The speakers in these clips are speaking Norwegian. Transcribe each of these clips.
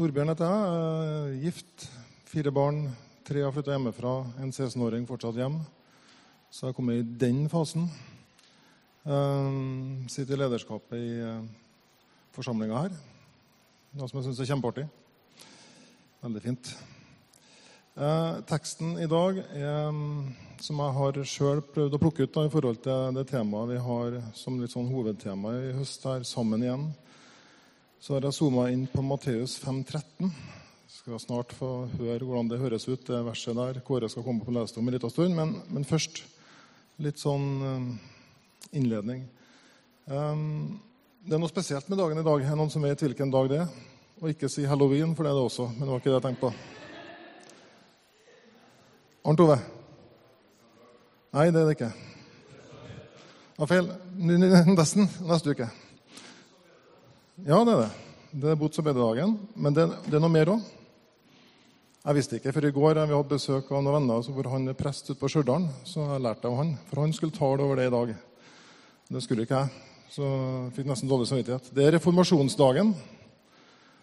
Torbjørn heter jeg. er Gift, fire barn. Tre har flytta hjemmefra. En 16-åring fortsatt hjem. Så jeg kommet i den fasen. Uh, sitter i lederskapet i uh, forsamlinga her. Noe som jeg syns er kjempeartig. Veldig fint. Uh, teksten i dag er, um, som jeg har sjøl prøvd å plukke ut da, i forhold til det temaet vi har som litt sånn hovedtema i høst her, sammen igjen, så har jeg zooma inn på Matteus 5,13. Skal snart få høre hvordan det høres ut, det verset der. Kåre skal komme på lese om en liten stund. Men, men, først litt sånn um, innledning. Um, det er noe spesielt med dagen i dag. Er noen som vet hvilken dag det er? Og ikke si halloween, for det er det også. Men det var ikke det jeg tenkte på. Arnt Ove? Nei, det er det ikke. Var feil. Nesten. Neste uke. Ja, det er det. Det er bots- og bededagen. Men det, det, er noe mer òg. Jeg visste ikke, for i går vi hadde besøk av noen venner hvor han er prest ute på Stjørdal. Så jeg lærte av han, for han skulle tale over det i dag. Det skulle ikke jeg, så jeg fikk nesten dårlig samvittighet. Det er reformasjonsdagen.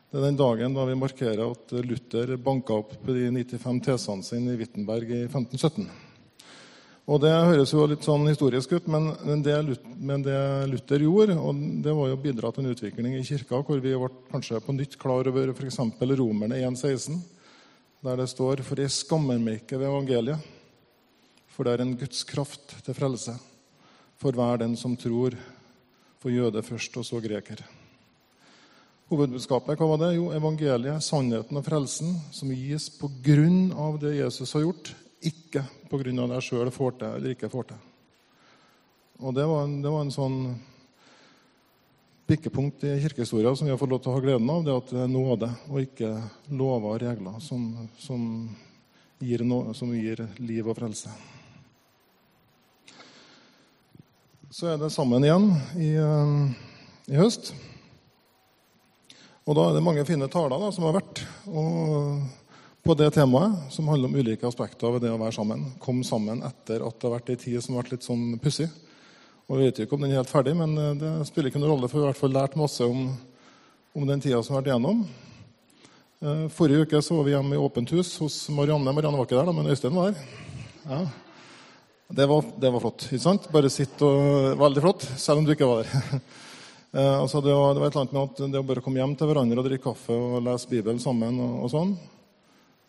Det er den dagen da vi markerer at Luther banka opp de 95 tesene sine i Wittenberg i 1517. Og Det høres jo litt sånn historisk ut, men det, men det Luther gjorde, og det var jo å bidra til en utvikling i kirka hvor vi ble kanskje på nytt klar over f.eks. Romerne 1,16, der det står For jeg skammer meg ikke ved evangeliet, for det er en Guds kraft til frelse for hver den som tror, for jøde først, og så greker. Hovedbudskapet hva var det? Jo, evangeliet, sannheten og frelsen, som gis på grunn av det Jesus har gjort, ikke pga. det jeg sjøl får til eller ikke får til. Og Det var en, det var en sånn pikkepunkt i kirkehistoria som vi har fått lov til å ha gleden av. det At det er nåde og ikke lover og regler som, som, gir no, som gir liv og frelse. Så er det sammen igjen i, eh, i høst. Og da er det mange fine taler da, som har vært. Og på det temaet, som handler om ulike aspekter ved det å være sammen. Kom sammen etter at det har vært ei tid som har vært litt sånn pussig. Og Vi vet jo ikke om den er helt ferdig, men eh, det spiller ikke noen rolle, for vi har i hvert fall lært masse om, om den tida som har vært igjennom. Eh, forrige uke så var vi hjemme i åpent hus hos Marianne. Marianne var ikke der, da, men Øystein var der. Ja. Det var, det var flott. ikke sant? Bare sitt og Veldig flott, selv om du ikke var der. Eh, altså det, var, det var et eller annet med at det å bare komme hjem til hverandre og drikke kaffe og lese Bibelen sammen og, og sånn,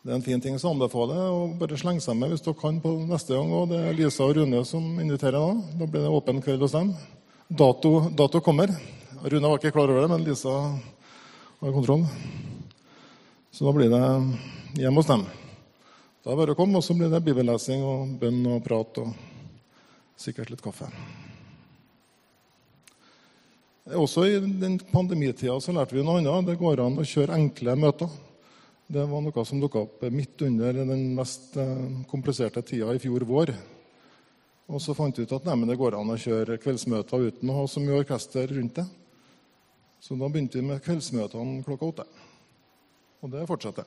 det er en fin ting som anbefaler å bare slenge seg med hvis dere kan på neste gang. Og det er Lisa og Rune som inviterer da. Da blir det åpen kveld hos dem. Dato, dato kommer. Rune var ikke klar over det, men Lisa har kontroll. Så da blir det hjemme hos dem. Da er det bare å komme, og så blir det bibellesing og bønn og prat og sikkert litt kaffe. Også i den pandemitida så lærte vi noe annet. Det går an å kjøre enkle møter. Det var noe som dukka opp midt under den mest eh, kompliserte tida i fjor vår. Og så fant vi ut at nei, det går an å kjøre kveldsmøter uten å ha så mye orkester rundt det. Så da begynte vi med kveldsmøtene klokka åtte. Og det fortsetter.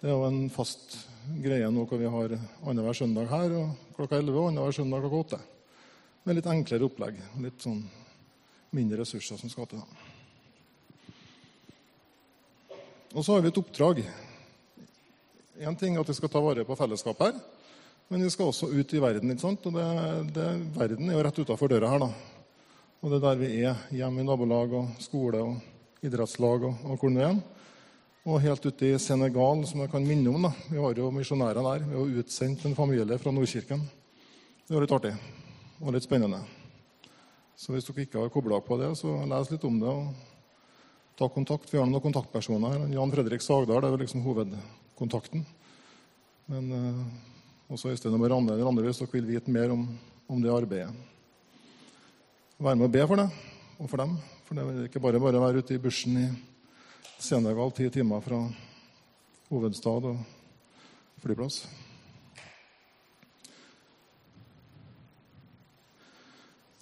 Det er jo en fast greie nå hvor vi har annenhver søndag her og klokka 11 og annenhver søndag klokka åtte. Med litt enklere opplegg. Litt sånn mindre ressurser som skal til. det. Og så har vi et oppdrag. Én ting er at vi skal ta vare på fellesskapet her, men vi skal også ut i verden. ikke sant? Og det, det, Verden er jo rett utafor døra her. da. Og det er der vi er. Hjemme i nabolag og skole og idrettslag og, og hvor nå enn. Og helt ute i Senegal, som jeg kan minne om. da. Vi har jo misjonærer der. Vi har utsendt en familie fra Nordkirken. Det var litt artig og litt spennende. Så hvis dere ikke har kobla på det, så les litt om det. og ta kontakt. Vi har noen kontaktpersoner her. Jan Fredrik Sagdal er liksom hovedkontakten. Men eh, også Øystein og Marianne hvis dere vil vite mer om, om, det arbeidet. Være med og be for det og for dem. For det er ikke bare bare være ute i bushen i Senegal ti timer fra hovedstad og flyplass.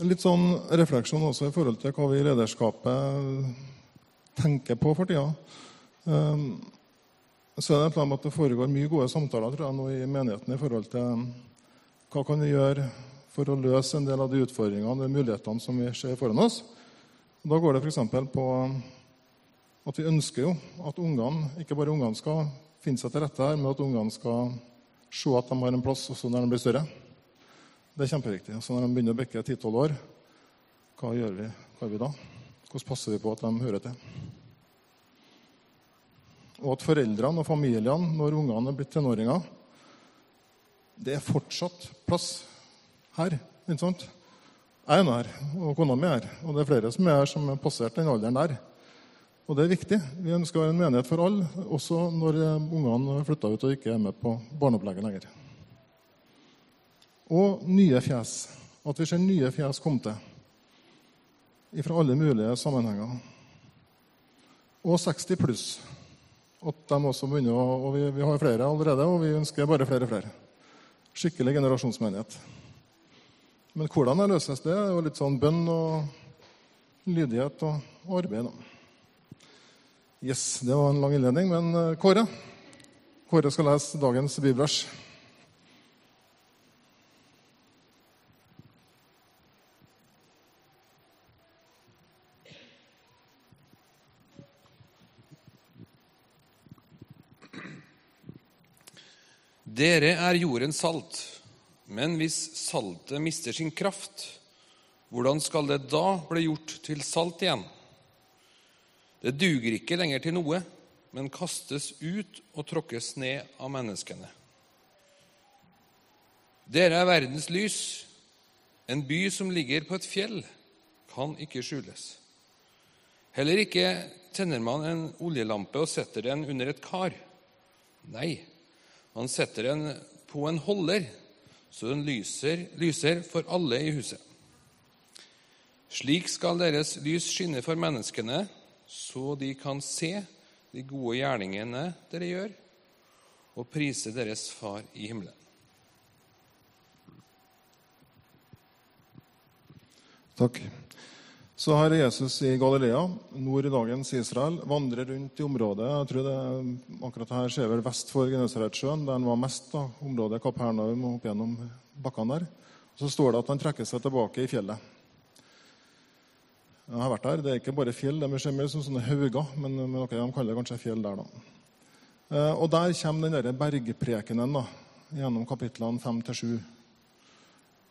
Litt sånn refleksjon også i forhold til hva vi i lederskapet tenker på for tida. Um, så er det et plan at det foregår mye gode samtaler tror jeg, nå i menigheten i forhold til um, hva kan vi gjøre for å løse en del av de utfordringene og mulighetene som vi ser foran oss. Da går det f.eks. på At vi ønsker jo at ungene, ikke bare ungene skal finne seg til rette her, men at ungene skal se at de har en plass også når de blir større. Det er kjempeviktig. Så når de begynner å bikke 10-12 år, hva gjør vi, hva gjør vi da? Hvordan passer vi på at de hører til? Og at foreldrene og familiene, når ungene er blitt tenåringer Det er fortsatt plass her. ikke sant? Jeg er her, og kona mi er her. Og det er flere som er her som har passert den alderen der. Og det er viktig. Vi ønsker å være en menighet for alle, også når eh, ungene flytter ut og ikke er med på barneopplegget lenger. Og nye fjes. At vi ser nye fjes komme til fra alle mulige sammenhenger. Og 60 pluss. At de også begynner å, og vi, vi har flere allerede, og vi ønsker bare flere og flere. Skikkelig generasjonsmenighet. Men hvordan det løses, det er jo litt sånn bønn og lydighet og arbeid. da. Yes, Det var en lang innledning, men eh, Kåre Kåre skal lese dagens bibelvers. Dere er jordens salt, men hvis saltet mister sin kraft, hvordan skal det da bli gjort til salt igjen? Det duger ikke lenger til noe, men kastes ut og tråkkes ned av menneskene. Dere er verdens lys. En by som ligger på et fjell, kan ikke skjules. Heller ikke tenner man en oljelampe og setter den under et kar. Nei, man setter den på en holder, så den lyser, lyser for alle i huset. Slik skal deres lys skinne for menneskene, så de kan se de gode gjerningene dere gjør, og prise deres Far i himmelen. Takk. Så er Jesus i Galilea, nord i dagens Israel, vandrer rundt i området jeg tror det, akkurat her ser vel vest for Genesaretsjøen, der han var mest. da, området Kapernaum og opp gjennom bakkene der. Så står det at han trekker seg tilbake i fjellet. Jeg har vært der. Det er ikke bare fjell, de ser mer som sånne hauger. Men, men okay, de kaller det kanskje fjell der, da. Eh, og der kommer den der bergprekenen da, gjennom kapitlene 5-7.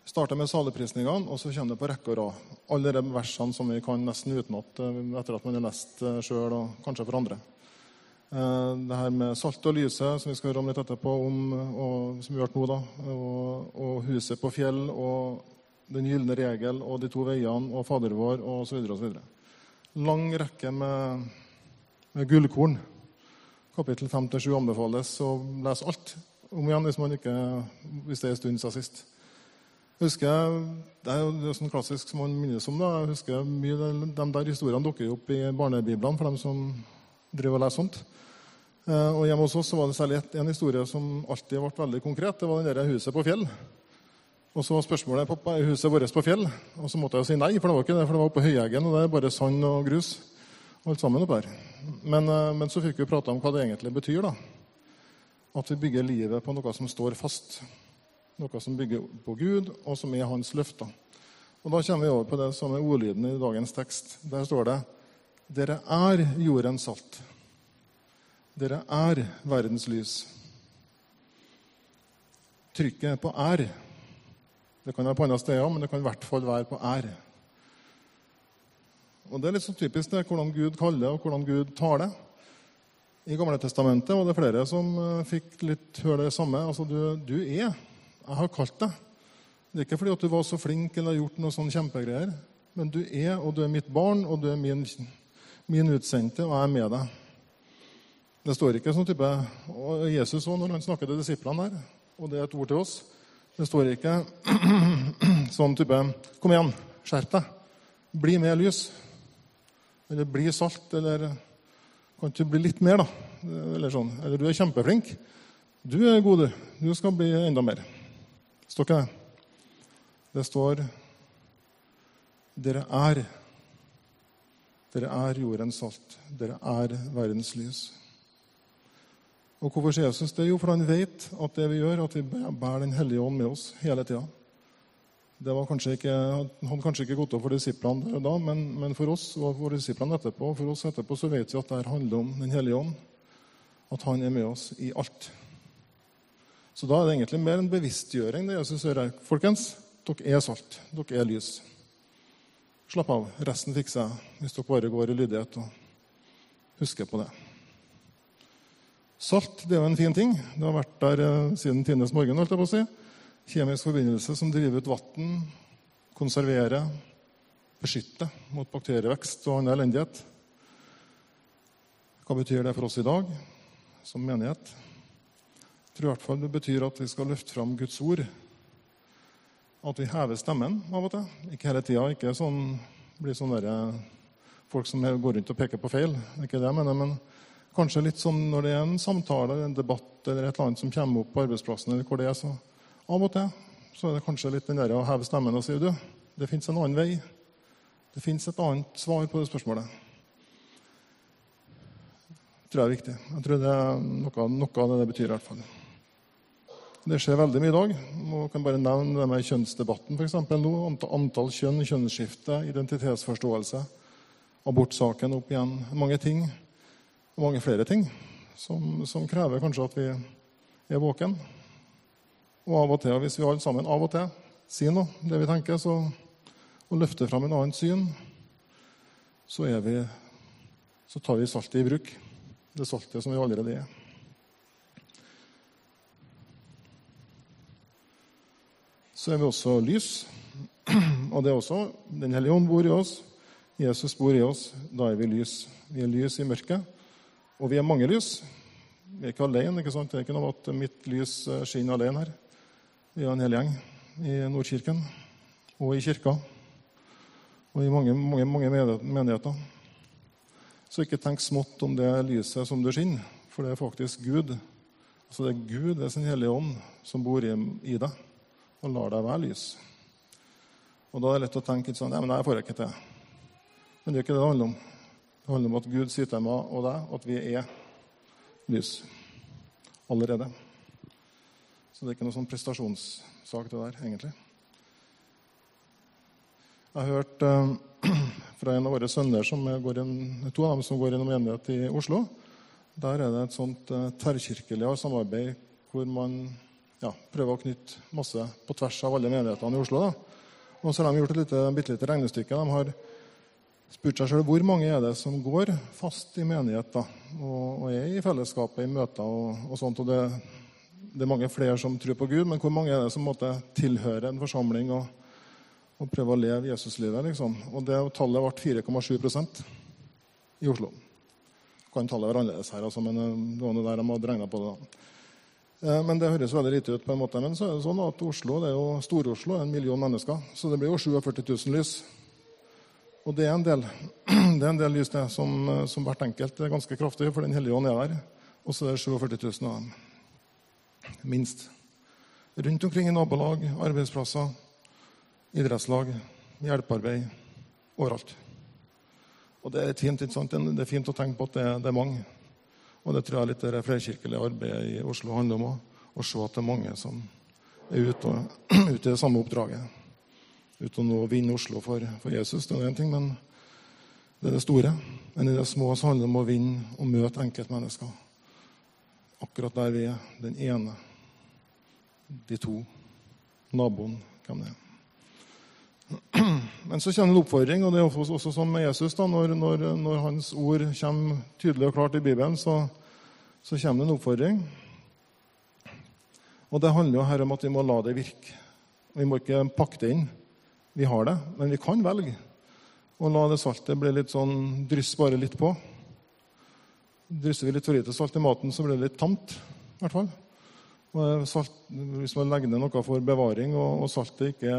Starter med saligprisningene, og så kommer det på rekke og rad. Alle de versene som vi kan nesten utenat eh, etter at man har lest eh, sjøl, og kanskje for andre. Det her med salt og lyset, som vi skal høre om litt etterpå, om, og, som vi har hørt nå, da, og, og huset på fjell, og den gylne regel og De to veiene og Fader vår osv. Lang rekke med, med gullkorn. Kapittel 5-7 anbefales å lese alt om igjen hvis, ikke, hvis det er en stund siden sist. Jeg husker, Det er jo sånn klassisk som man minnes om. da, jeg husker mye De der historiene dukker jo opp i barnebiblene for dem som driver og leser sånt. Eh, og Hjemme hos oss så var det særlig en historie som alltid ble veldig konkret. Det var den der huset på fjell. Og så var spørsmålet pappa, er huset vårt på fjell. Og så måtte jeg jo si nei, for det var ikke det, for det var oppe på Høyeggen, og det er bare sand og grus. alt sammen oppe her. Men, eh, men så fikk vi prata om hva det egentlig betyr. da. At vi bygger livet på noe som står fast. Noe som bygger på Gud, og som er hans løfter. Og Da kommer vi over på det som er ordlyden i dagens tekst. Der står det Dere er jordens salt. Dere er verdens lys. Trykket er på 'er'. Det kan være på andre steder, men det kan i hvert fall være på er. Og Det er litt så typisk det, hvordan Gud kaller og hvordan Gud taler. I Gamle Testamentet var det flere som eh, fikk litt høre det samme. Altså, du, du er. Jeg har kalt deg. Det er ikke fordi at du var så flink eller har gjort noe sånn kjempegreier. Men du er, og du er mitt barn, og du er min, min utsendte, og jeg er med deg. Det står ikke sånn type og Jesus òg, når han snakker til disiplene her, og det er et ord til oss det står ikke sånn type Kom igjen, skjerp deg. Bli med lys. Eller bli salt. Eller kan ikke bli litt mer, da? Eller sånn. Eller du er kjempeflink. Du er god, du. Du skal bli enda mer. Står ikke det. Det står Dere er. Dere er jordens salt. Dere er verdens lys. Og Hvorfor sier Jesus det? Jo, for han vet at det vi gjør, at vi bærer Den hellige ånd med oss hele tida. Det var kanskje ikke, hadde kanskje ikke gått opp for disiplene der og da, men, men, for oss og for disiplene etterpå, for oss etterpå så vet vi at det handler om Den hellige ånd. At han er med oss i alt. Så da er det egentlig mer en bevisstgjøring. det Jesus gjør her. Folkens, dere er salt. Dere er lys. Slapp av. Resten fikser jeg hvis dere bare går i lydighet og husker på det. Salt det er jo en fin ting. Det har vært der eh, siden tidenes morgen. holdt jeg på å si kjemisk forbindelse som driver ut vann, konserverer, beskytter mot bakterievekst og annen elendighet. Hva betyr det for oss i dag som menighet? Jeg tror i hvert fall det betyr at vi skal løfte fram Guds ord. At vi hever stemmen av og til. Ikke hele tida. Ikke sånn, blir sånn der, folk som går rundt og peker på feil. Ikke det jeg mener. men Kanskje litt sånn når det er en samtale en debatt eller et eller annet som kommer opp på arbeidsplassen, eller hvor det er, så av og til så er det kanskje litt den der å heve stemmen og si du, det fins en annen vei. Det fins et annet svar på det spørsmålet. Tror jeg er viktig. Jeg tror det er noe, noe av det det betyr. i hvert fall. Det skjer veldig mye i dag. Man kan bare nevne det med kjønnsdebatten for eksempel, nå. Antall kjønn, kjønnsskifte, identitetsforståelse, abortsaken opp igjen. Mange ting, og mange flere ting, som, som krever kanskje at vi er våken og av og til, hvis vi alle sammen av og til sier noe, det vi tenker, så, og løfter fram en annen syn, så, vi, så tar vi saltet i bruk. Det saltet som vi allerede er. Så er vi også lys. Og det er også Den hellige ånd bor i oss. Jesus bor i oss. Da er vi lys. Vi er lys i mørket. Og vi er mange lys. Vi er ikke alene. ikke sant? Det er ikke noe at mitt lys skinner alene her. Vi er en hel gjeng i Nordkirken og i kirka og i mange, mange, mange menigheter. Så ikke tenk smått om det lyset som du skinner, for det er faktisk Gud. Altså Det er Gud, det er sin hellige ånd, som bor i, i deg og lar deg være lys. Og Da er det lett å tenke sånn Nei, men jeg får ikke til. Men det er ikke det det handler om. Det handler om at Gud sier til meg og deg at vi er lys allerede. Så det er ikke noe sånn prestasjonssak, det der, egentlig. Jeg har hørt uh, fra en av våre sønner, som går inn, to av dem som går inn enighet i Oslo. Der er det et sånt uh, tverrkirkelig samarbeid hvor man ja, prøver å knytte masse på tvers av alle menighetene i Oslo. Da. Og så har de gjort et lite, bitte lite regnestykke. De har spurt seg sjøl hvor mange er det som går fast i menighet da, og, og er i fellesskapet i møter og, og sånt. Og det det er mange flere som tror på Gud, men hvor mange er det som måtte tilhøre en forsamling og, og prøve å leve Jesuslivet? Liksom? Og det Tallet ble 4,7% i Oslo. Kan tallet være annerledes her, altså, men eh, det var noe der de hadde regna på det. da. Eh, men det høres veldig lite ut. på en måte. Men så er det sånn at Oslo, det er jo Stor-Oslo er en million mennesker, så det blir jo 47 000 lys. Og det er en del, det er en del lys det, som, eh, som hvert enkelt er ganske kraftig, for Den hellige ånd er der. Og så er det 47 000 av dem minst. Rundt omkring i nabolag, arbeidsplasser, idrettslag, hjelpearbeid overalt. Og Det er fint, ikke sant? Det er fint å tenke på at det, det er mange. Og det tror jeg litt det flerkirkelige arbeidet i Oslo handler om. Å se at det er mange som er ute, og, ute i det samme oppdraget. Ute å vinne Oslo for, for Jesus, det er én ting, men det er det store. Men i det små så handler det om å vinne og møte enkeltmennesker akkurat der vi er. Den ene, de to, naboen, hvem det er. Men så kommer en oppfordring, og det er også sånn med Jesus. da, når, når, når, hans ord kommer tydelig og klart i Bibelen, så, så kommer det en oppfordring. Og Det handler jo her om at vi må la det virke. Vi må ikke pakke det inn. Vi har det, men vi kan velge å la det saltet bli litt sånn dryss bare litt på. Drysser vi litt for lite salt i maten, så blir det litt tamt. I hvert fall. Salt, hvis man legger ned noe for bevaring, og, og saltet ikke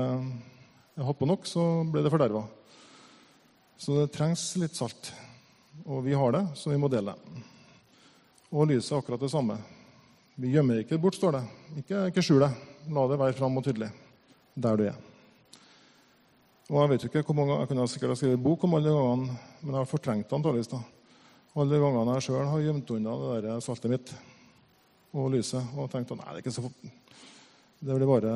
hatt på nok, så blir det forderva. Så det trengs litt salt. Og vi har det, så vi må dele det. Og lyset er akkurat det samme. Vi gjemmer ikke bort, står det. Ikke, ikke skjul det. La det være fram og tydelig der du er. Og Jeg vet ikke hvor mange, jeg kunne sikkert ha skrevet bok om alle de gangene, men jeg har fortrengt det antakeligvis. Alle de gangene jeg sjøl har gjemt unna det der saltet mitt og lyset og tenkt at nei, det er ikke så Det blir bare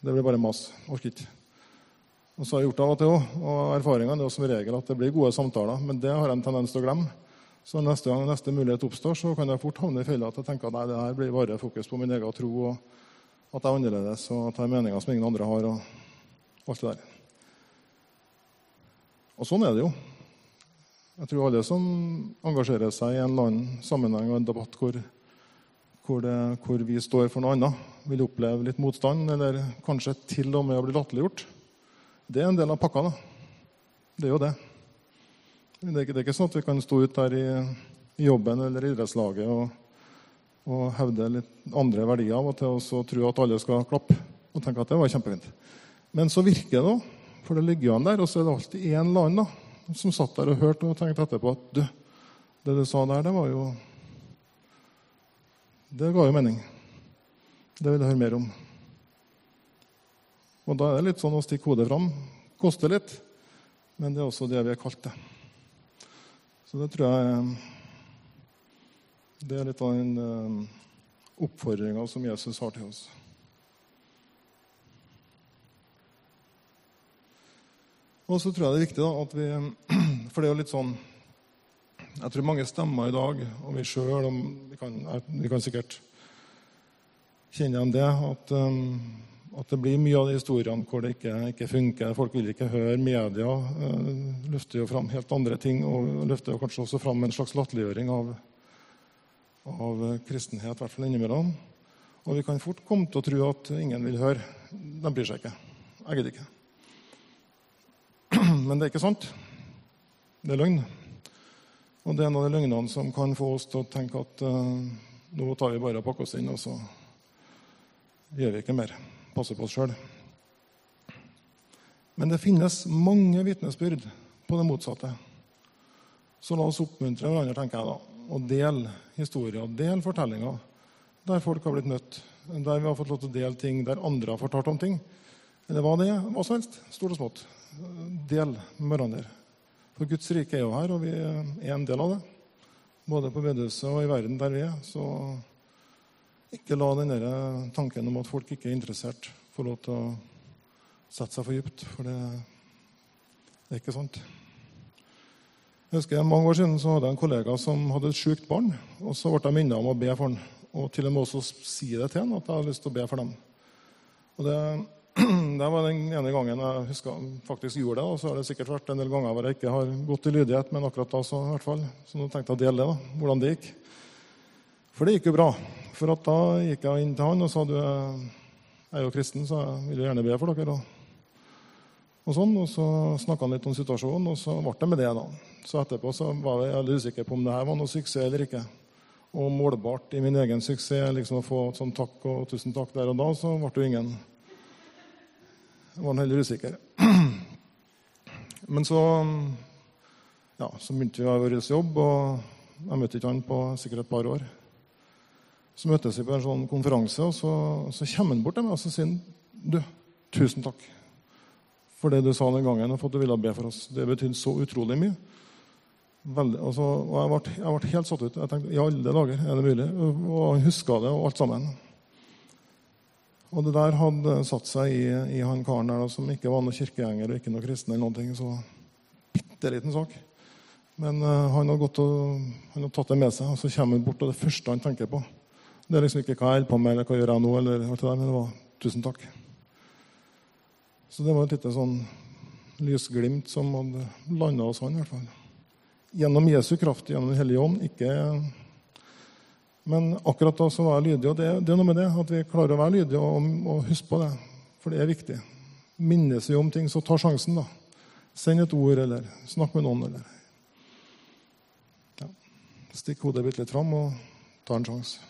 Det blir bare mas. Orker ikke. Og så har jeg gjort det av og til òg. Og erfaringene er jo som regel at det blir gode samtaler. Men det har jeg en tendens til å glemme. Så neste gang neste mulighet oppstår, så kan jeg fort havne i fella at jeg tenker at nei, det her blir bare fokus på min egen tro, og at jeg er annerledes, og at jeg har meninger som ingen andre har, og alt det der. Og sånn er det jo. Jeg tror alle som engasjerer seg i en eller annen sammenheng og en debatt hvor, hvor, det, hvor vi står for noe annet, vil oppleve litt motstand, eller kanskje til og med å bli latterliggjort. Det er en del av pakka. da. Det er jo det. Det er, ikke, det er ikke sånn at vi kan stå ut der i, i jobben eller idrettslaget og, og, hevde litt andre verdier av og til og så tro at alle skal klappe og tenke at det var kjempefint. Men så virker det, da. For det ligger jo an der. Og så er det alltid en eller annen da, som satt der og hørte og tenkte etterpå at du, det du sa der, det var jo Det ga jo mening. Det vil jeg høre mer om. Og da er det litt sånn å stikke hodet fram. Koster litt, men det er også det vi er kalt det. Så det tror jeg det er litt av den uh, oppfordringa som Jesus har til oss. Og så tror jeg det er viktig da, at vi For det er jo litt sånn Jeg tror mange stemmer i dag, og vi sjøl vi, vi, kan sikkert kjenne igjen det, at um, at det blir mye av de historiene hvor det ikke, ikke funker. Folk vil ikke høre. Media uh, løfter jo fram helt andre ting og løfter jo kanskje også fram en slags latterliggjøring av, av kristenhet, i hvert fall innimellom. Og vi kan fort komme til å tro at ingen vil høre. De bryr seg ikke. Jeg gidder ikke. Men det er ikke sant. Det er løgn. Og det er en av de løgnene som kan få oss til å tenke at uh, nå tar vi bare og pakker oss inn, og så gjør vi ikke mer Passer på oss sjøl. Men det finnes mange vitnesbyrd på det motsatte. Så la oss oppmuntre hverandre tenker jeg da, og dele historier, dele fortellinger der folk har blitt møtt, der vi har fått lov til å dele ting der andre har fortalt om ting. Eller hva det er. Hva som helst. Stort og smått. Del med hverandre. For Guds rike er jo her, og vi er en del av det. Både på bedehuset og i verden der vi er. Så ikke la den tanken om at folk ikke er interessert, få lov til å sette seg for dypt. For det, det er ikke sant. Jeg husker Mange år siden så hadde jeg en kollega som hadde et sjukt barn. og Så ble jeg minnet om å be for han, og til og med også si det til han at jeg hadde lyst til å be for dem. Og det, det var den ene gangen jeg husker faktisk gjorde det. Og så har det sikkert vært en del ganger hvor jeg ikke har gått i lydighet, men akkurat da så i hvert fall. Så nå tenkte jeg å dele det, da, hvordan det gikk. For det gikk jo bra. For da gikk jeg inn til han og sa du, jeg er jo kristen, så jeg vil jo gjerne be for dere. Og, sånn, og så snakka han litt om situasjonen, og så ble det med det. da. Så etterpå så var jeg veldig usikker på om det her var noe suksess eller ikke. Og målbart i min egen suksess liksom å få sånn takk og tusen takk der og da, så ble det jo ingen Var heller usikker. Men så, ja, så begynte vi vår jobb, og jeg møtte ikke han på sikkert et par år. Så møttes vi på en sånn konferanse, og så, så kommer han bort til meg og så sier han, du, tusen takk for det du sa den gangen, og for at du ville be for oss. Det betydde så utrolig mye. Veldig, altså, og jeg ble, jeg ble, helt satt ut. Jeg tenkte i alle dager, er det mulig? Og han huska det, og alt sammen. Og det der hadde satt seg i, i han karen der som ikke var noen kirkegjenger og ikke noen kristen. eller noen ting, Så bitte liten sak. Men uh, han har gått og, han har tatt det med seg, og så kommer han bort, og det første han tenker på, det er liksom ikke hva jeg holder på med, eller hva gjør jeg nå, eller alt det der, men det var 'tusen takk'. Så det var et lite sånn lysglimt som hadde landa hos han, i hvert fall. Gjennom Jesu kraft, gjennom Den hellige ånd. ikke... Men akkurat da så var jeg lydig, og det, det, er noe med det, at vi klarer å være lydige og, og huske på det. For det er viktig. Minnes vi om ting, så ta sjansen, da. Send et ord, eller snakk med noen, eller ja. Stikk hodet bitte litt fram og ta en sjanse.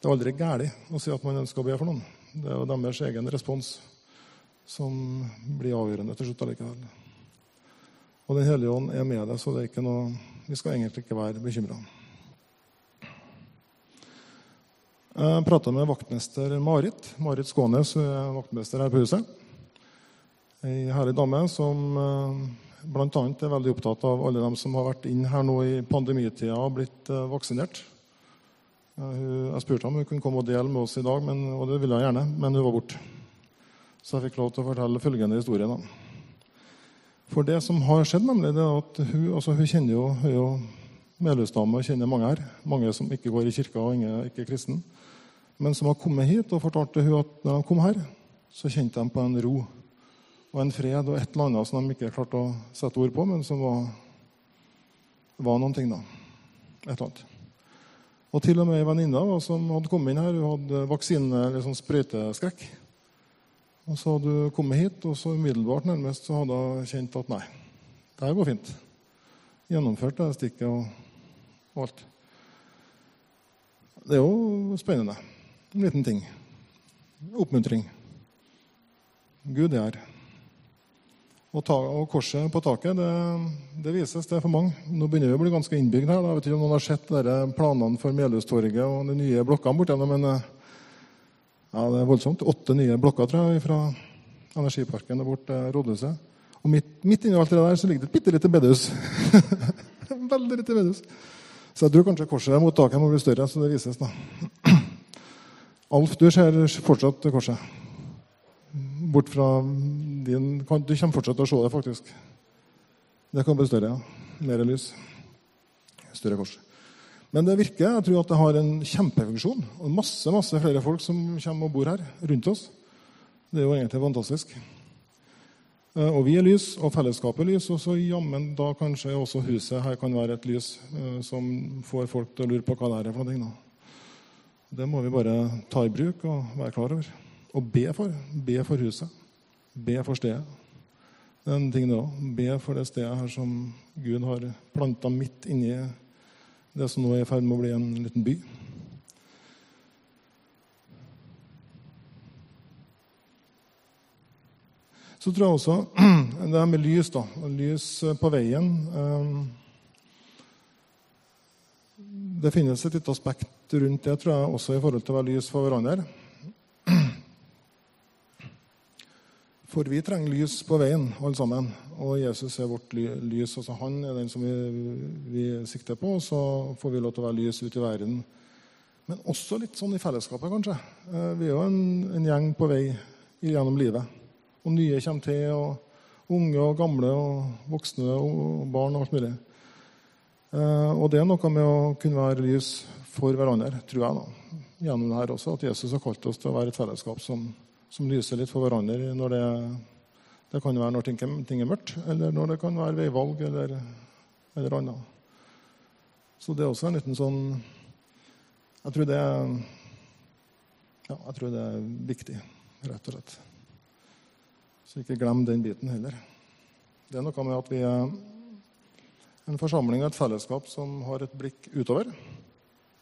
Det er aldri galt å si at man ønsker å be for noen. Det er jo deres egen respons som blir avgjørende til slutt allikevel. Og Den hellige ånd er med deg, så det er ikke noe, vi skal egentlig ikke være bekymra. Jeg prata med vaktmester Marit. Marit Skånes er vaktmester her på huset. Ei herlig dame som eh, bl.a. er veldig opptatt av alle dem som har vært inn her nå i pandemitida og blitt eh, vaksinert. Jeg spurte om hun kunne komme og dele med oss i dag, men, og det ville hun gjerne, men hun var borte. Så jeg fikk lov til å fortelle følgende historie. da. For det som har skjedd, nemlig, det er at hun, altså hun kjenner jo, hun jo medlemsdame og kjenner mange her. Mange som ikke går i kirka og ikke er kristen. Men som har kommet hit og fortalte hun at når de kom her, så kjente de på en ro og en fred og et eller annet som de ikke klarte å sette ord på, men som var, var noen ting, da. Et eller annet. Og til og med ei venninne som hadde kommet inn her, hun hadde vaksine, eller sånn sprøyteskrekk. Og så hadde hun kommet hit, og så umiddelbart nærmest så hadde hun kjent at nei, det her går fint. Gjennomført det stikket og, og alt. Det er jo spennende. En liten ting. Oppmuntring. Gud er her. Og, ta, og korset på taket, det, det, vises det er for mange. Nå begynner vi å bli ganske innbygd her. Da. Jeg vet ikke om noen har sett dere planene for Melhustorget og de nye blokkene borte men eh, ja, det er voldsomt. Åtte nye blokker tror jeg, fra Energiparken og bort til rådhuset. Og midt, midt inni alt det der så ligger det et bitte lite bedehus. Veldig lite bedehus. Så jeg tror kanskje korset mot taket må bli større, så det vises, da. Alf, du ser fortsatt korset bort fra din Du kommer fortsatt til å se det, faktisk. Det kan bli større. ja. Mer lys. Større kors. Men det virker. Jeg tror at det har en kjempefunksjon. Og masse masse flere folk som kommer og bor her rundt oss. Det er jo egentlig fantastisk. Eh, og vi er lys, og fellesskapet er lys, og så jammen da kanskje også huset her kan være et lys eh, som får folk til å lure på hva det er for noe. Det må vi bare ta i bruk og være klar over Og be for. Be for huset. Be for stedet. Det er òg. Be for det stedet her som Gud har planta midt inni det som nå er i ferd med å bli en liten by. Så tror jeg også det her med lys, da. Lys på veien. Det finnes et lite aspekt rundt det, tror jeg, også i forhold til å være lys for hverandre. For vi trenger lys på veien, alle sammen. Og Jesus er vårt lys. Altså han er den som vi, vi sikter på. Og så får vi lov til å være lys ute i verden. Men også litt sånn i fellesskapet, kanskje. Eh, vi er jo en, en gjeng på vei gjennom livet. Og nye kommer til. og Unge og gamle og voksne og barn og alt mulig. Eh, og det er noe med å kunne være lys for hverandre, tror jeg, da. gjennom det her også. At Jesus har kalt oss til å være et fellesskap som som lyser litt for hverandre når det, det kan være når ting, ting, er mørkt, eller når det kan være veivalg eller, eller annet. Så det er også en liten sånn Jeg tror det er, ja, jeg tror det er viktig, rett og slett. Så ikke glem den biten heller. Det er noe med at vi en forsamling og et fellesskap som har et blikk utover.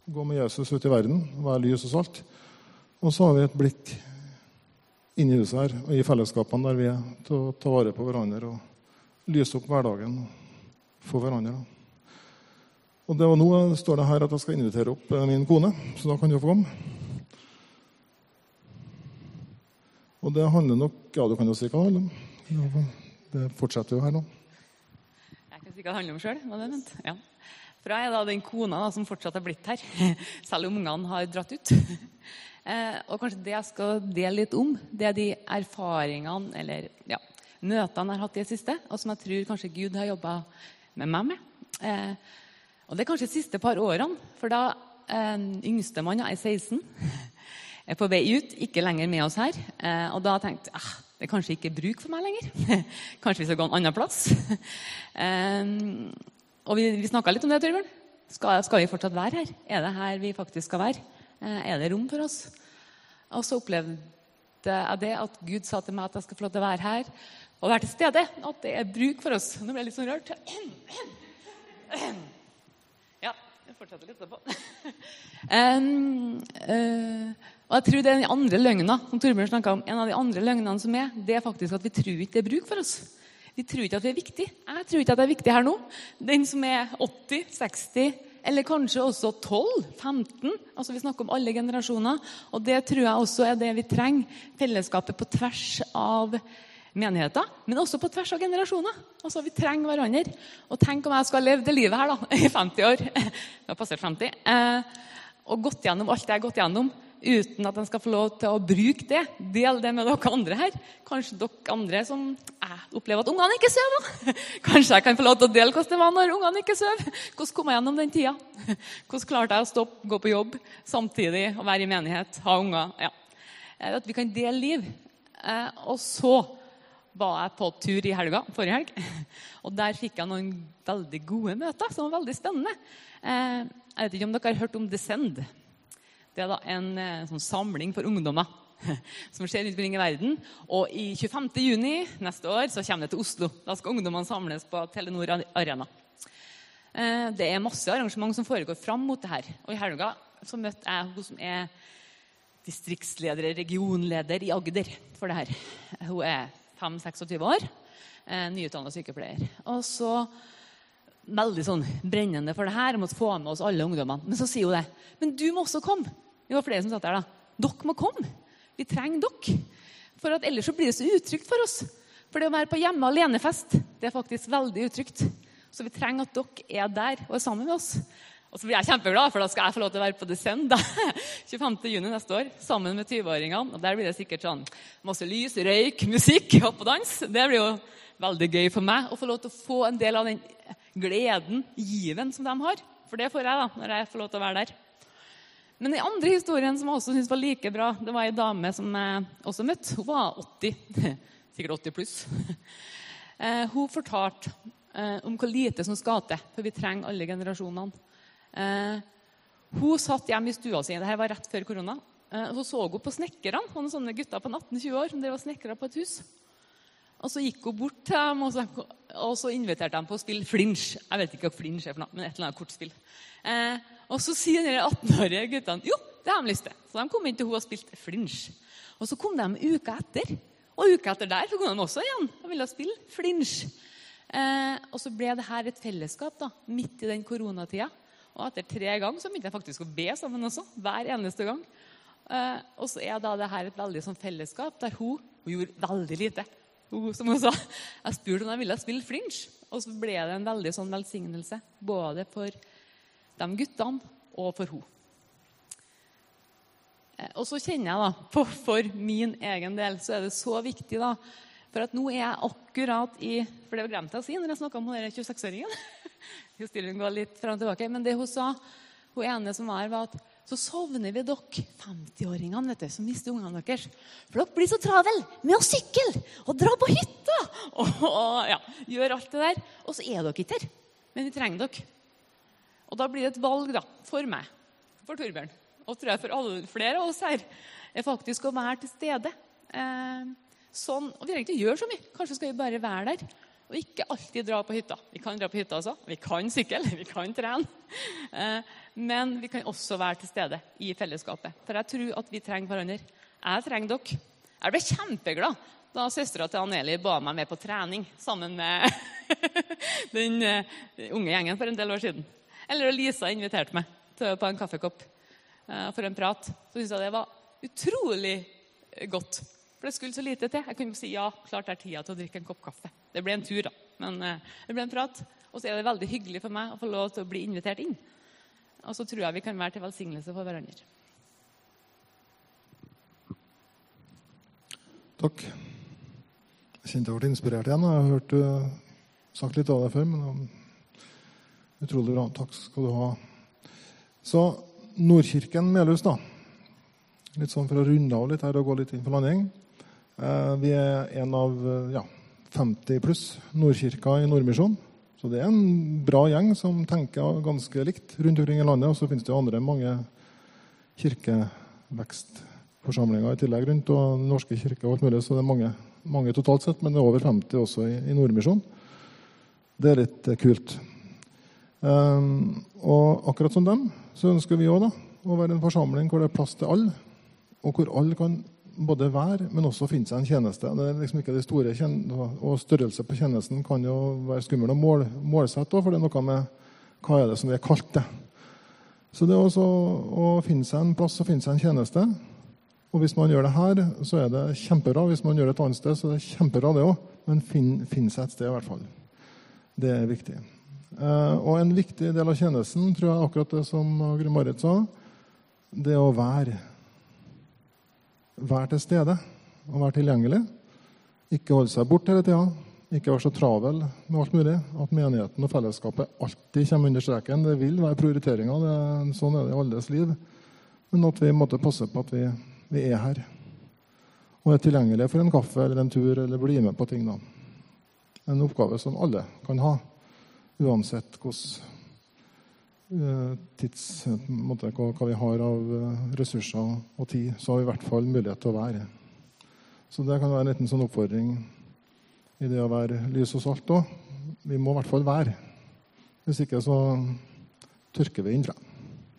Gå med Jesus ut i verden, være lys og salt. Og så har vi et blikk inni huset her og i fellesskapene der vi er, til å ta vare på hverandre og lyse opp hverdagen for hverandre. Og det var Nå står det her at jeg skal invitere opp eh, min kone, så da kan du få komme. Og det handler nok Ja, du kan jo si hva det handler om. Det fortsetter jo her nå. Jeg si hva det handler om sjøl. Ja. For jeg er da den kona da, som fortsatt er blitt her, selv om ungene har dratt ut. Eh, og kanskje det jeg skal dele litt om, det er de erfaringene eller ja, møtene jeg har hatt i det siste, og som jeg tror kanskje Gud har jobba med meg med. Eh, og det er kanskje de siste par årene, for da eh, yngstemann er 16, er på vei ut, ikke lenger med oss her. Eh, og da tenkte jeg ah, det er kanskje ikke bruk for meg lenger. kanskje vi skal gå en annen plass. og vi, vi snakka litt om det, Torbjørn. Skal, skal vi fortsatt være her? Er det her vi faktisk skal være? Eh, er det rom for oss? Og så opplevde jeg det at Gud sa til meg at jeg skal få lov til å være her og være til stede. At det er bruk for oss. Nå ble jeg litt sånn rørt. Ja, jeg fortsetter litt etterpå. Um, og jeg tror det er den andre løgna som Torbjørn snakka om. En av de andre løgnene som er, det er faktisk at vi tror ikke det er bruk for oss. Vi tror ikke at vi er viktig. Jeg tror ikke at det er viktig her nå. Den som er 80, 60, eller kanskje også 12-15. Altså Vi snakker om alle generasjoner. Og det tror jeg også er det vi trenger. Fellesskapet på tvers av menigheter, men også på tvers av generasjoner. Altså Vi trenger hverandre. Og tenk om jeg skal leve det livet her da, i 50 år. Jeg har passert 50. Eh, og gått gjennom alt jeg har gått gjennom. Uten at de skal få lov til å bruke det. Del det med dere andre her. Kanskje dere andre som jeg opplever at ungene ikke sover. Kanskje jeg kan få lov til å dele hvordan det var når ungene ikke sov. Hvordan kom jeg gjennom den tida? Hvordan klarte jeg å stoppe, gå på jobb samtidig og være i menighet, ha unger? Ja. At vi kan dele liv. Eh, og så var jeg på tur i helga, forrige helg. Og der fikk jeg noen veldig gode møter som var veldig spennende. Eh, jeg vet ikke om dere har hørt om Descend. Det er da en eh, sånn samling for ungdommer som skjer rundt omkring i verden. Og i 25. juni neste år så kommer det til Oslo. Da skal ungdommene samles på Telenor Arena. Eh, det er masse arrangement som foregår fram mot det her. Og i helga så møtte jeg hun som er distriktsleder, regionleder i Agder for det her. Hun er 5-26 år. Eh, Nyutdanna sykepleier. Og så veldig sånn brennende for det her. om å få med oss alle ungdommene. Men så sier hun det. Men du må også komme. Vi var flere som satt der da. Dere må komme. Vi trenger dere. For at ellers så blir det så utrygt for oss. For det å være på hjemme alene-fest det er faktisk veldig utrygt. Så vi trenger at dere er der og er sammen med oss. Og så blir jeg kjempeglad, for da skal jeg få lov til å være på Descend 25. juni neste år sammen med 20-åringene. Og Der blir det sikkert sånn masse lys, røyk, musikk, hopp og dans. Det blir jo veldig gøy for meg å få lov til å få en del av den gleden, given, som de har. For det får jeg da, når jeg får lov til å være der. Men den andre historien som jeg også syntes var like bra, det var ei dame som jeg også møtte. Hun var 80. Sikkert 80 pluss. Eh, hun fortalte eh, om hvor lite som skal til, for vi trenger alle generasjonene. Eh, hun satt hjemme i stua si. Dette var rett før korona. Så så hun på snekkerne, noen sånne gutter på 18-20 år som drev og snekra på et hus. Og så gikk hun bort til dem og så, og så inviterte dem på å spille flinsj. Jeg vet ikke hva flinsj er for noe, men et eller annet kortspill. Eh, og så sier de 18-årige guttene jo, det har de lyst til. Så de kom inn til hun og spilte flinsj. Og så kom de uka etter. Og uka etter der så kom de også igjen og ville spille flinsj. Eh, og så ble det her et fellesskap da, midt i den koronatida. Og etter tre ganger så begynte jeg faktisk å be sammen også. Hver eneste gang. Eh, og så er da det her et veldig sånn fellesskap der hun, hun gjorde veldig lite. Hun, som hun sa, Jeg spurte om jeg ville spille flinch, og så ble det en veldig sånn velsignelse. Både for de guttene og for hun. Eh, og så kjenner jeg da, for, for min egen del så er det så viktig da, For at nå er jeg akkurat i For det glemte jeg å si når jeg snakka om 26-åringen. Historien går litt fram og tilbake. Men det hun sa, hun ene som var, var at så sovner vi dere 50-åringene vet du, som mister ungene deres. For dere blir så travel med å sykle og dra på hytta og, og ja, gjøre alt det der. Og så er dere ikke her. Men vi trenger dere. Og da blir det et valg da, for meg, for Torbjørn, og tror jeg for alle, flere av oss her, er faktisk å være til stede. Eh, sånn, og vi trenger ikke gjøre så mye. Kanskje skal vi bare være der. Og ikke alltid dra på hytta. Vi kan dra på hytta også. Vi kan sykle, vi kan trene. Eh, men vi kan også være til stede i fellesskapet. For jeg tror at vi trenger hverandre. Jeg trenger dere. Jeg ble kjempeglad da søstera til Aneli ba meg med på trening sammen med den eh, unge gjengen for en del år siden. Eller Lisa inviterte meg på en kaffekopp uh, for en prat. Så syntes jeg det var utrolig godt. For det skulle så lite til. Jeg kunne si ja, klart det er tida til å drikke en kopp kaffe. Det ble en tur, da. Men uh, det ble en prat. Og så er det veldig hyggelig for meg å få lov til å bli invitert inn. Og så tror jeg vi kan være til velsignelse for hverandre. Takk. Jeg kjente jeg ble inspirert igjen. Jeg har hørt uh, sagt litt av det før. men Utrolig bra. Takk skal du ha. Så Nordkirken Melhus, da. Litt sånn for å runde av litt her og gå litt inn for landing. Eh, vi er en av ja, 50 pluss Nordkirker i Nordmisjonen. Så det er en bra gjeng som tenker ganske likt rundt omkring i landet. Og så finnes det jo andre mange kirkevekstforsamlinger i tillegg rundt, og Den norske kirke og alt mulig. Så det er mange, mange totalt sett, men det er over 50 også i, i Nordmisjonen. Det er litt kult. Um, og akkurat som dem så ønsker vi òg å være en forsamling hvor det er plass til alle, og hvor alle kan både være, men også finne seg en tjeneste. Det er liksom ikke det store Og størrelse på tjenesten kan jo være skummel å mål, målsette, for det er noe med hva er det som vi er kalt det. Så det er også å finne seg en plass og finne seg en tjeneste. Og hvis man gjør det her, så er det kjempebra. Hvis man gjør det et annet sted, så er det kjempebra, det òg. Men finn, finn seg et sted, i hvert fall. Det er viktig. Eh, og en viktig del av tjenesten, tror jeg akkurat det som Gry Marit sa, det er å være. Være til stede og være tilgjengelig. Ikke holde seg bort hele tida. Ikke være så travel med alt mulig. At menigheten og fellesskapet alltid kommer under streken. Det vil være prioriteringer. Det, sånn er det i alles liv. Men at vi måtte passe på at vi, vi er her. Og er tilgjengelige for en kaffe eller en tur eller bli med på ting. da. En oppgave som alle kan ha, uansett hvordan tids, måte, hva, vi har av eh, ressurser og tid, så har vi i hvert fall mulighet til å være. Så det kan være en liten sånn oppfordring i det å være lys og salt òg. Vi må i hvert fall være. Hvis ikke så tørker vi inn, tror.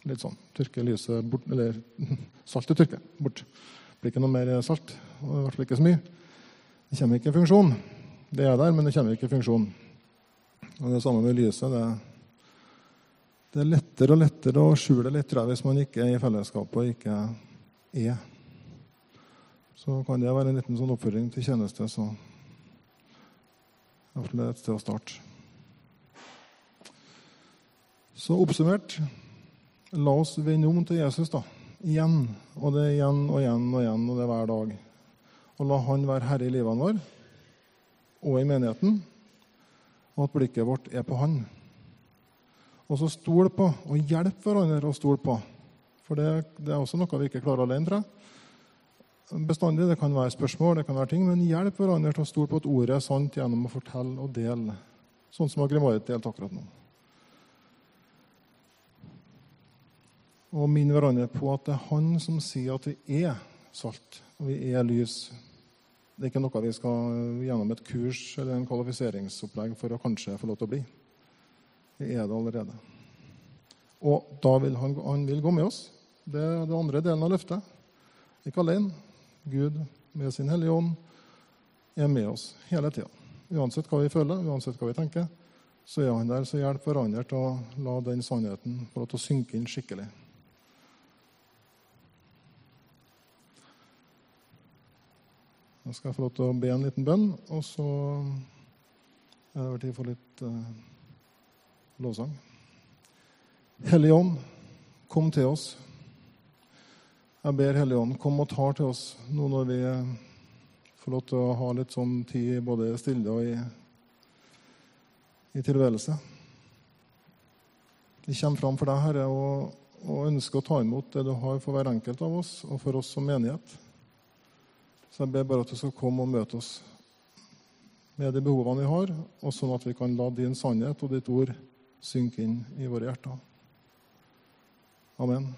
Litt sånn. Tørker lyset bort, eller saltet tørker bort. Det blir ikke noe mer salt. og i hvert fall ikke så mye. Det kommer ikke i funksjon. Det er der, men det kommer ikke i funksjon. Og Det samme med lyset. det det er lettere og lettere å skjule litt tror jeg, hvis man ikke er i fellesskapet og ikke er. Så kan det være en liten sånn oppfordring til tjeneste. Så iallfall et sted å starte. Så oppsummert la oss vende om til Jesus da. igjen. Og det er igjen og igjen og igjen, og det er hver dag. Og la Han være herre i livene våre og i menigheten, og at blikket vårt er på Han. Og så stol på og hjelp hverandre å stole på. For det, det, er også noe vi ikke klarer alene, tror jeg. Bestandig. Det kan være spørsmål, det kan være ting, men hjelp hverandre til å stole på at ordet er sant gjennom å fortelle og dele. Sånn som Agri-Marit delte akkurat nå. Og minne hverandre på at det er Han som sier at vi er salt, og vi er lys. Det er ikke noe vi skal gjennom et kurs eller en kvalifiseringsopplegg for å kanskje få lov til å bli. Vi er det allerede. Og da vil han, han vil gå med oss. Det er den andre delen av løftet. Ikke alene. Gud med sin Hellige Ånd er med oss hele tida. Uansett hva vi føler, uansett hva vi tenker, så er han der. Så hjelp hverandre til å la den sannheten få til å synke inn skikkelig. Nå skal jeg få lov til å be en liten bønn, og så er det over tid for litt uh, lovsang. Hellige Ånd, kom til oss. Jeg ber Hellige Ånd, kom og tar til oss nå når vi får lov til å ha litt sånn tid både stille og i, i tilværelse. Vi kommer fram for deg, Herre, og, og, ønsker å ta imot det du har for hver enkelt av oss og for oss som menighet. Så jeg ber bare at du skal komme og møte oss med de behovene vi har, og sånn at vi kan la din sannhet og ditt ord synke inn i våre hjerter. Amen.